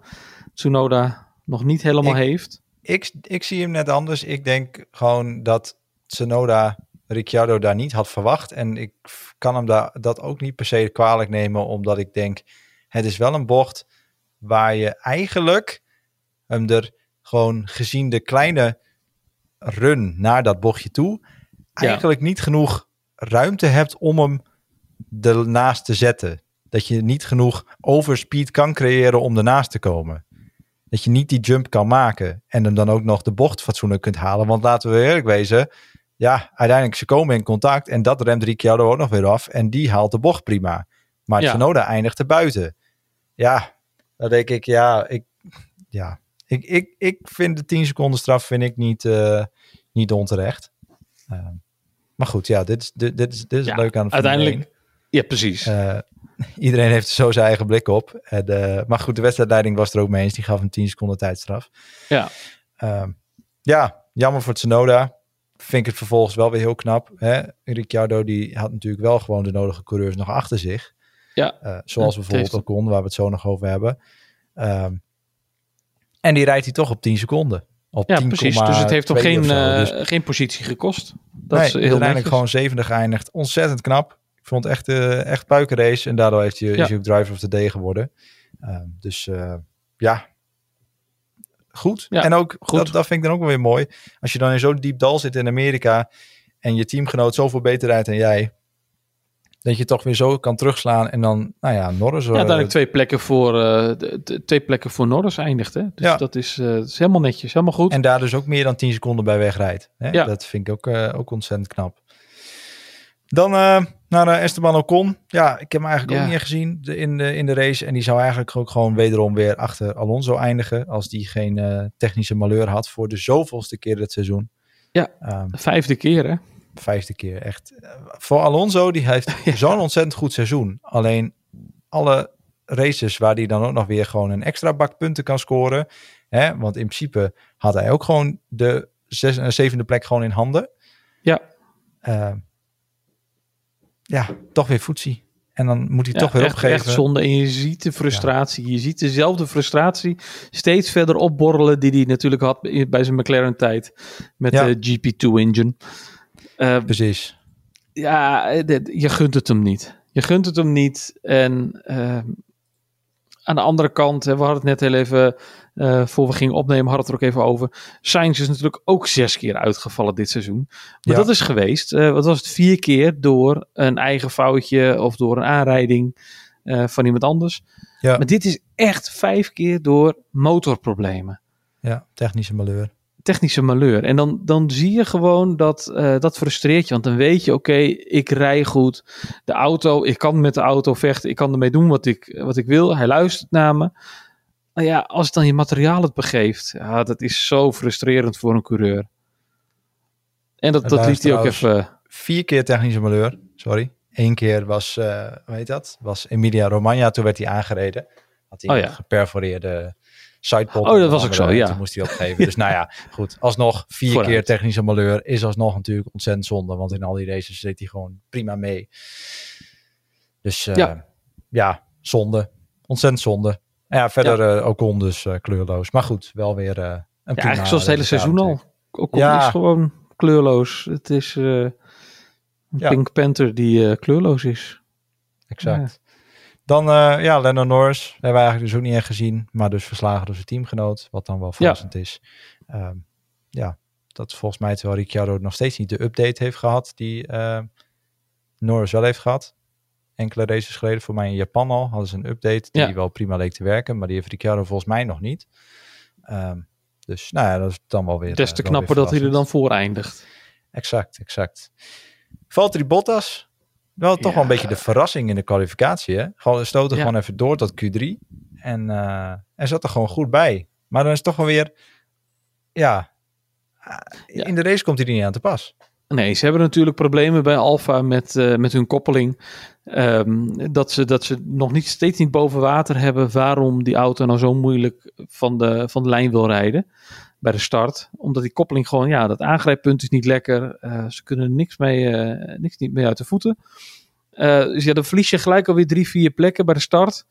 Tsunoda nog niet helemaal heeft. Ik, ik zie hem net anders. Ik denk gewoon dat Tsunoda Ricciardo daar niet had verwacht. En ik kan hem daar, dat ook niet per se kwalijk nemen, omdat ik denk, het is wel een bocht waar je eigenlijk hem er gewoon gezien de kleine run naar dat bochtje toe, eigenlijk niet genoeg ruimte hebt om hem ernaast te zetten. Dat je niet genoeg overspeed kan creëren om ernaast te komen. Dat je niet die jump kan maken en hem dan ook nog de bocht fatsoenlijk kunt halen. Want laten we eerlijk wezen, ja, uiteindelijk ze komen in contact en dat remt Ricciardo ook nog weer af en die haalt de bocht prima. Maar ja. Tsunoda eindigt er buiten. Ja, dan denk ik, ja, ik, ja, ik, ik, ik vind de 10 seconden straf vind ik niet, uh, niet onterecht. Uh, maar goed, ja, dit is, dit, dit is, dit is ja, leuk aan de Uiteindelijk, ja, precies. Uh, [laughs] iedereen heeft zo zijn eigen blik op. En, maar goed, de wedstrijdleiding was er ook mee eens. Die gaf een 10 seconden tijdstraf. Ja. ja, jammer voor Tsunoda vind ik het vervolgens wel weer heel knap. Hè? Ricciardo die had natuurlijk wel gewoon de nodige coureurs nog achter zich. Ja. Uh, zoals ja, bijvoorbeeld Ocon, waar we het zo nog over hebben. Um, en die rijdt hij toch op 10 seconden. Op ja, 10, precies. Dus het heeft toch geen, dus... geen positie gekost. Dat nee, is heel uiteindelijk gewoon zevende geëindigd. Ontzettend knap. Vond het echt, uh, echt puikenrace. En daardoor heeft hij, ja. is hij ook driver of the day geworden. Uh, dus ja, goed. Ja, en ook, goed. Dat, dat vind ik dan ook wel weer mooi. Als je dan in zo'n diep dal zit in Amerika en je teamgenoot zoveel beter rijdt dan jij, dat je toch weer zo kan terugslaan en dan, nou ja, Norris... Ja, uiteindelijk twee plekken voor, uh, twee plekken voor Norris eindigt, hè? Dus ja. dat is, uh, dat is helemaal netjes, helemaal goed. En daar dus ook meer dan 10 seconden bij wegrijdt. Hè? Ja. Dat vind ik ook, uh, ook ontzettend knap. Dan uh, naar uh, Esteban Ocon. Ja, ik heb hem eigenlijk ja. ook niet gezien in de, in de race. En die zou eigenlijk ook gewoon wederom weer achter Alonso eindigen. Als die geen uh, technische malheur had voor de zoveelste keer dit seizoen. Ja, um, vijfde keer hè? Vijfde keer, echt. Voor Alonso, die heeft [laughs] ja. zo'n ontzettend goed seizoen. Alleen alle races waar hij dan ook nog weer gewoon een extra bak punten kan scoren. Hè? Want in principe had hij ook gewoon de zes, zevende plek gewoon in handen. Ja. Ja, toch weer voetzie. En dan moet hij Ja, toch weer echt, opgeven. echt zonde. En je ziet de frustratie. Je ziet dezelfde frustratie steeds verder opborrelen die hij natuurlijk had bij zijn McLaren tijd met Ja. de GP2 engine. Eh, Precies. ja, je gunt het hem niet. Je gunt het hem niet. En eh, aan de andere kant, we hadden het net heel even, eh, voor we gingen opnemen, hadden we het er ook even over. Sainz is natuurlijk ook zes keer uitgevallen dit seizoen. Maar Ja. dat is geweest, eh, wat was het, vier keer door een eigen foutje of door een aanrijding eh, van iemand anders. Ja. Maar dit is echt vijf keer door motorproblemen Ja, technische malheur. technische malheur. En dan, dan zie je gewoon dat dat frustreert je. Want dan weet je, oké, ik rij goed. De auto, ik kan met de auto vechten. Ik kan ermee doen wat ik, wat ik wil. Hij luistert naar me. Maar ja, als dan je materiaal het begeeft. Ja, dat is zo frustrerend voor een coureur. En dat, En dat liet hij ook even... Vier keer technische malheur. Sorry. Eén keer was, eh hoe heet dat? Was Emilia Romagna. Toen werd hij aangereden. Had hij Oh een geperforeerde sidepod. Oh, dat was ook zo, ja. Toen moest hij opgeven. Dus nou ja, [laughs] goed. Alsnog vier Vooruit. keer technische malheur is alsnog natuurlijk ontzettend zonde. Want in al die races zit hij gewoon prima mee. Dus eh, Ja. ja. zonde. Ontzettend zonde. Ja, verder eh Ocon dus eh, kleurloos. Maar goed, wel weer eh, een Ja, eigenlijk zoals het hele seizoen al. Ook Ja. is gewoon kleurloos. Het is een Ja. Pink Panther die kleurloos is. Exact. Dan, eh, ja, Lennon Norris. Hebben we eigenlijk dus ook niet echt gezien. Maar dus verslagen door zijn teamgenoot. Wat dan wel verrassend is. Ehm, ja, dat volgens mij terwijl Ricciardo nog steeds niet de update heeft gehad. Die eh, Norris wel heeft gehad. Enkele races geleden, voor mij in Japan al, hadden ze een update die Ja. wel prima leek te werken. Maar die heeft Ricciardo volgens mij nog niet. Ehm, dus nou ja, dat is dan wel weer Des eh, te weer knapper dat hij er dan voor eindigt. Exact, exact. Valtteri Bottas. Wel toch wel een beetje de verrassing in de kwalificatie. Hè? Gewoon stoten Ja. gewoon even door tot Q3. En eh hij zat er gewoon goed bij. Maar dan is het toch wel weer... Ja, eh, Ja. in de race komt hij er niet aan te pas. Nee, ze hebben natuurlijk problemen bij Alfa met, eh, met hun koppeling. Ehm, dat, ze, dat ze nog niet, steeds niet boven water hebben waarom die auto nou zo moeilijk van de, van de lijn wil rijden bij de start. Omdat die koppeling gewoon, ja, dat aangrijppunt is niet lekker. Eh, ze kunnen niks mee, eh, niks niet mee uit de voeten. Dus ja, dan verlies je gelijk alweer drie, vier plekken bij de start.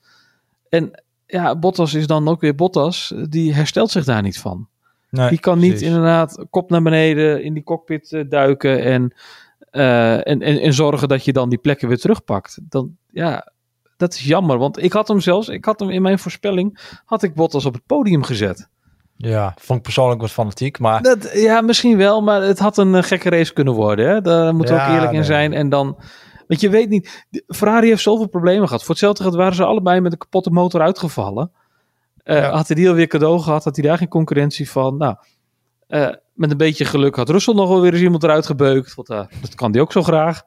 En ja, Bottas is dan ook weer Bottas. Die herstelt zich daar niet van. Nee, Die kan niet precies. inderdaad kop naar beneden in die cockpit eh, duiken en, eh, en, en, en zorgen dat je dan die plekken weer terugpakt. Dan, ja, dat is jammer. Want ik had hem zelfs, ik had hem in mijn voorspelling, had ik Bottas op het podium gezet. Ja, vond ik persoonlijk wat fanatiek. Maar Dat, ja, misschien wel, maar het had een eh, gekke race kunnen worden. Hè? Daar moeten we ook eerlijk in zijn. En dan, want je weet niet, Ferrari heeft zoveel problemen gehad. Voor hetzelfde geld waren ze allebei met een kapotte motor uitgevallen. Eh, Ja. Had hij die alweer cadeau gehad, had hij daar geen concurrentie van. Nou, eh, met een beetje geluk had Russell nog wel weer eens iemand eruit gebeukt. Want eh, dat kan hij ook zo graag.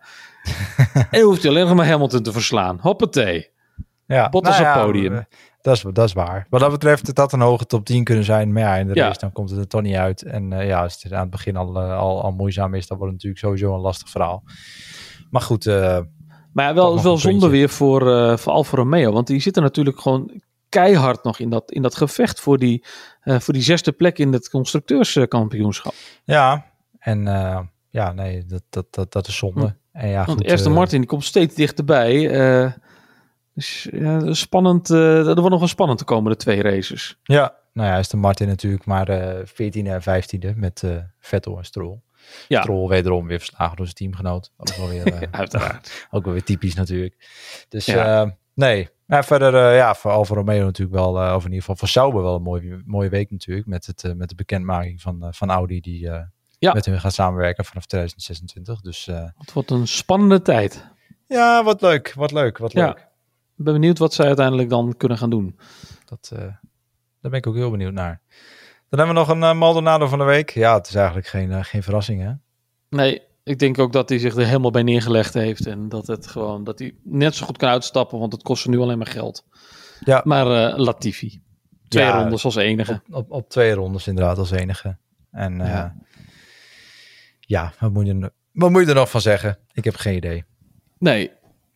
[laughs] en hoeft hij alleen nog maar Hamilton te verslaan. Hoppatee. ja, Bottas nou op podium. Dat is, dat is waar. Wat dat betreft, het had een hoge top 10 kunnen zijn. Maar ja, in de Ja. race dan komt het er toch niet uit. En ja, als het aan het begin al, al, al moeizaam is, dan wordt het natuurlijk sowieso een lastig verhaal. Maar goed, Maar ja, wel, wel zonde weer voor, voor Alfa Romeo. Want die zitten natuurlijk gewoon keihard nog in dat, in dat gevecht voor die, eh, voor die zesde plek in het constructeurskampioenschap. ja. En eh, ja, nee, dat, dat, dat, dat is zonde. En ja, Hm. Want goed, Aston eh, Martin die komt steeds dichterbij. dus ja, spannend. er wordt nog wel spannend de komende twee races. Ja, nou ja, is de Martin natuurlijk maar eh 14e en 15e met Vettel en Stroll. Ja. Stroll wederom weer verslagen door zijn teamgenoot. Ook wel weer, [laughs] Uiteraard. [laughs] ook wel weer typisch natuurlijk. Dus Ja. nee, maar verder eh, ja, voor Alfa Romeo natuurlijk wel, eh, of in ieder geval voor Sauber wel een mooie, mooie week natuurlijk. Met, het, eh, met de bekendmaking van, van Audi die Ja. met hun gaat samenwerken vanaf 2026. Dus Het wordt een spannende tijd. ja, wat leuk, wat leuk, wat Ja. leuk. Ik ben benieuwd wat zij uiteindelijk dan kunnen gaan doen. Dat, daar ben ik ook heel benieuwd naar. Dan hebben we nog een Maldonado van de week. Ja, het is eigenlijk geen, geen verrassing hè. Nee, ik denk ook dat hij zich er helemaal bij neergelegd heeft. En dat het gewoon dat hij net zo goed kan uitstappen, want het kost nu alleen maar geld. Ja. Maar eh, Latifi. Twee Ja, rondes als enige. Op, op, op twee rondes inderdaad als enige. En eh, Ja. ja, wat, moet je, wat moet je er nog van zeggen? Ik heb geen idee. Nee.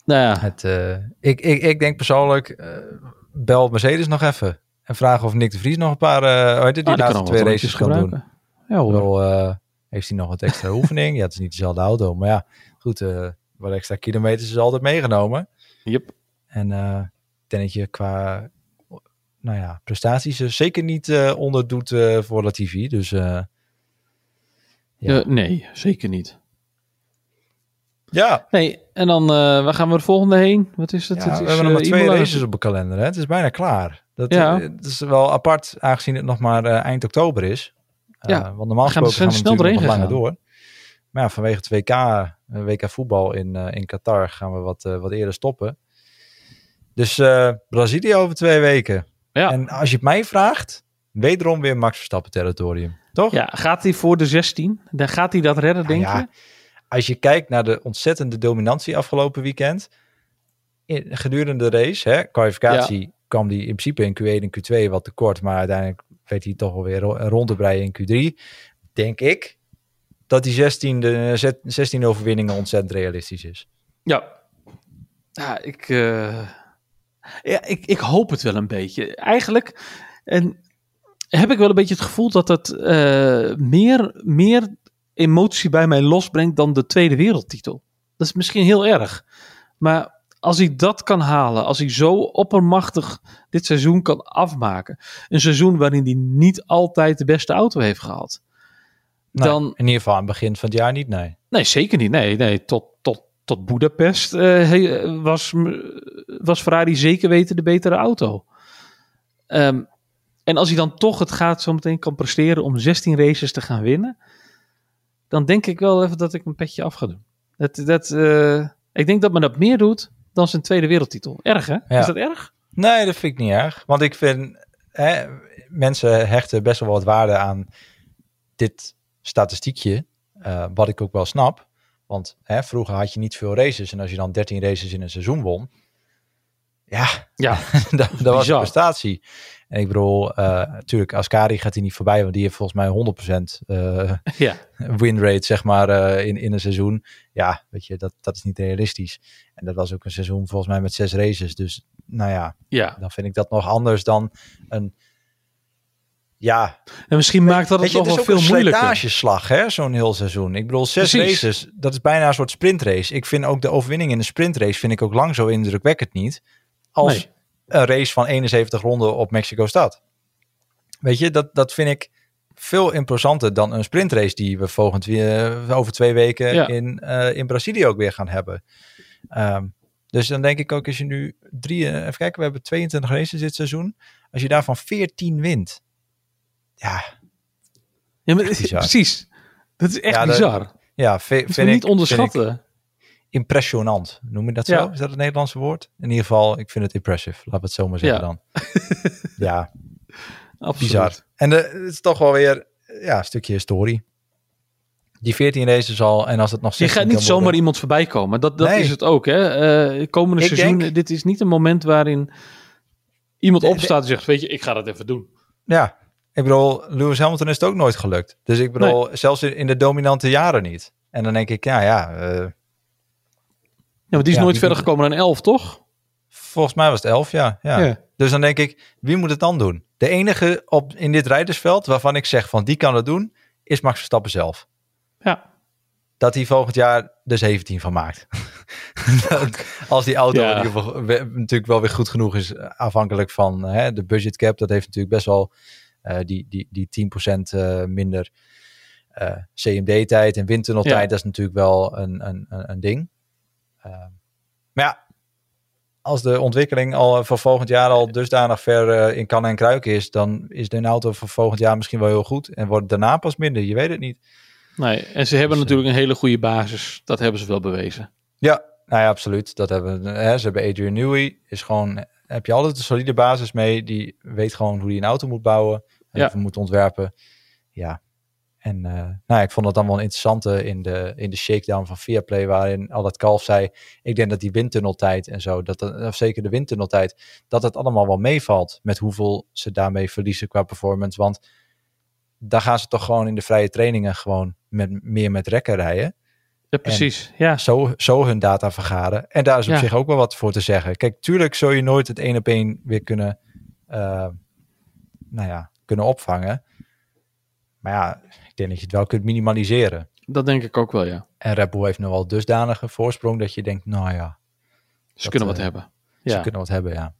Nou ja, Het, eh, ik, ik, ik denk persoonlijk, bel Mercedes nog even. En vraag of Nick de Vries nog een paar, het, die ah, die laatste twee races kan doen. Ja hoor. Wel, heeft hij nog wat extra oefening? Ja, het is niet dezelfde auto. Maar ja, goed, eh wat extra kilometers is altijd meegenomen. Yep. En eh, ik denk dat je qua nou ja, prestaties er zeker niet eh onder doet eh, voor Latifi. Dus eh, Ja. Eh, nee, zeker niet. ja, Nee, en dan, eh, waar gaan we de volgende heen? Wat is het? ja, het we is, hebben nog maar eh, twee Imola. races op de kalender. Hè? Het is bijna klaar. Dat, Ja. eh, het is wel apart, aangezien het nog maar eh, eind oktober is. Eh, Ja, want normaal gesproken gaan we snel natuurlijk nog doorheen langer door. Maar ja, vanwege het WK, eh, WK voetbal in, eh, in Qatar gaan we wat, eh, wat eerder stoppen. Dus eh, Brazilië over twee weken. Ja. En als je het mij vraagt, wederom weer Max Verstappen territorium. Toch? Ja, gaat hij voor de 16? Dan gaat hij dat redden, denk ja, je? Als je kijkt naar de ontzettende dominantie afgelopen weekend. In, gedurende de race, hè, kwalificatie, kwam die in principe in Q1 en Q2 wat tekort. Maar uiteindelijk weet hij toch wel weer ro- rond te breien in Q3. Denk ik dat die 16, de, 16 overwinningen ontzettend realistisch is. Ja. Ja, ik, eh, ja ik, ik hoop het wel een beetje. Eigenlijk en heb ik wel een beetje het gevoel dat het eh, meer, meer emotie bij mij losbrengt dan de tweede wereldtitel. Dat is misschien heel erg. Maar als hij dat kan halen, als hij zo oppermachtig dit seizoen kan afmaken. Een seizoen waarin hij niet altijd de beste auto heeft gehad. Dan, in ieder geval aan het begin van het jaar niet, nee. Nee, zeker niet. Nee, nee tot, tot, tot Budapest eh, was, was Ferrari zeker weten de betere auto. Ehm, en als hij dan toch het gaat zo meteen kan presteren om 16 races te gaan winnen, dan denk ik wel even dat ik een petje af ga doen. Dat, dat, eh, ik denk dat men dat meer doet dan zijn tweede wereldtitel. Erg, hè? Ja. Is dat erg? Nee, dat vind ik niet erg. Want ik vind, hè, mensen hechten best wel wat waarde aan dit statistiekje. eh, wat ik ook wel snap. Want hè, vroeger had je niet veel races. En als je dan 13 races in een seizoen won. Ja, Ja, [laughs] dat, dat was een prestatie. En ik bedoel, eh, natuurlijk, Ascari gaat hij niet voorbij. Want die heeft volgens mij 100% eh ja. [laughs] win rate, zeg maar, eh, in, in een seizoen. Ja, weet je, dat, dat is niet realistisch. En dat was ook een seizoen volgens mij met zes races. Dus nou ja, ja. dan vind ik dat nog anders dan een. Ja, En misschien maakt dat het je, nog het wel veel een moeilijker. hè, zo'n heel seizoen. Ik bedoel, zes Precies. races, dat is bijna een soort sprintrace. Ik vind ook de overwinning in een sprintrace vind ik ook lang zo indrukwekkend niet als Nee. een race van 71 ronden op Mexico-stad. Weet je, dat, dat vind ik veel imposanter dan een sprintrace die we volgend weer over twee weken Ja. in, eh, in Brazilië ook weer gaan hebben. Ehm, dus dan denk ik ook als je nu drie, eh, even kijken, we hebben 22 races dit seizoen. Als je daarvan 14 wint, ja, Ja, maar, precies. Dat is echt Ja, dat- bizar. ja vind ik niet onderschatten. Impressionant. Noem je dat Ja. zo? Is dat het Nederlandse woord? In ieder geval, ik vind het impressive. Laten we het zo maar zeggen Ja. dan. [laughs] ja, Absoluut. bizar. En de, het is toch wel weer ja, een stukje historie. Die 14 races al en als het nog Je 16 gaat niet zomaar worden- iemand voorbij komen. Dat, dat Nee. is het ook. Hè? Eh, komende Ik seizoen, denk- dit is niet een moment waarin iemand opstaat en zegt, weet je, ik ga dat even doen. Ja, ik bedoel, Lewis Hamilton is het ook nooit gelukt. Dus ik bedoel, zelfs in, in de dominante jaren niet. En dan denk ik, ja, ja, eh, Ja, want die is nooit die verder gekomen dan 11, toch? volgens mij was het 11, ja, ja. Dus dan denk ik, wie moet het dan doen? De enige op, in dit rijdersveld waarvan ik zeg van die kan het doen, is Max Verstappen zelf. Ja. Dat hij volgend jaar de 17 van maakt. [laughs] Als die auto Ja. in ieder geval we- natuurlijk wel weer goed genoeg is, eh, afhankelijk van hè, de budget cap. Dat heeft natuurlijk best wel eh, die, die, die 10% eh, minder CMD-tijd en windtunneltijd. Ja. Dat is natuurlijk wel een, een, een ding. Eh, maar ja, als de ontwikkeling al voor volgend jaar al dusdanig ver eh, in kan en kruiken is, dan is de auto voor volgend jaar misschien wel heel goed en wordt daarna pas minder. Je weet het niet. Nee, en ze hebben Dus, natuurlijk een hele goede basis. Dat hebben ze wel bewezen. Ja, nou ja, absoluut. Dat hebben. Hè, ze hebben Adrian Newey. Is gewoon, heb je altijd een solide basis mee. Die weet gewoon hoe hij een auto moet bouwen. En Ja. moet ontwerpen. Ja. En eh, nou ja, ik vond het dan wel een interessante in de, in de shakedown van Viaplay. Waarin al dat kalf zei. Ik denk dat die windtunneltijd en zo. Dat, dat- of zeker de windtunneltijd. Dat het allemaal wel meevalt. Met hoeveel ze daarmee verliezen qua performance. Want daar gaan ze toch gewoon in de vrije trainingen. Gewoon met, meer met rekken rijden Ja, precies. Ja, zo, zo hun data vergaren. En daar is op Ja. zich ook wel wat voor te zeggen. Kijk, tuurlijk zul je nooit het één op één weer kunnen, eh, nou ja, kunnen opvangen. Maar ja, ik denk dat je het wel kunt minimaliseren. dat denk ik ook wel, ja. En Red Bull heeft nog wel dusdanige voorsprong dat je denkt, nou ja, Ze Dat, kunnen wat eh, hebben. Ze Ja. kunnen wat hebben, ja.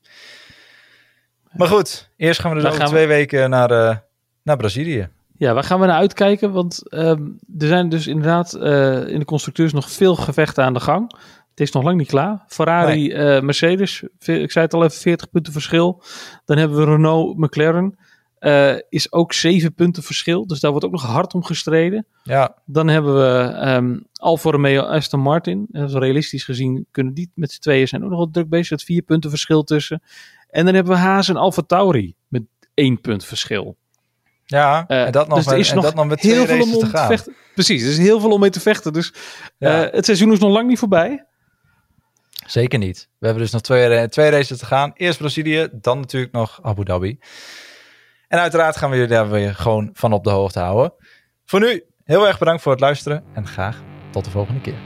Maar goed, eerst gaan we dus Dan over gaan we- twee weken naar, eh, naar Brazilië. Ja, waar gaan we naar uitkijken? Want ehm, er zijn dus inderdaad eh, in de constructeurs nog veel gevechten aan de gang. Het is nog lang niet klaar. Ferrari, Mercedes, ik zei het al even, 40 punten verschil. Dan hebben we Renault, McLaren. Eh, is ook 7 punten verschil. Dus daar wordt ook nog hard om gestreden. Ja, Dan hebben we ehm Alfa Romeo, Aston Martin. En zo realistisch gezien kunnen die met z'n tweeën zijn ook nog wel druk bezig. Er zit vier punten verschil tussen. En dan hebben we Haas en Alfa Tauri met één punt verschil. ja Eh, en dat nog, dus met, is en nog dat nog met heel twee veel om, races te gaan. vechten. Precies, er is heel veel om mee te vechten. Dus Ja. eh, het seizoen is nog lang niet voorbij. Zeker niet. We hebben dus nog twee, twee races te gaan. Eerst Brazilië, dan natuurlijk nog Abu Dhabi. En uiteraard gaan we jullie daar weer gewoon van op de hoogte houden. Voor nu, heel erg bedankt voor het luisteren en graag tot de volgende keer.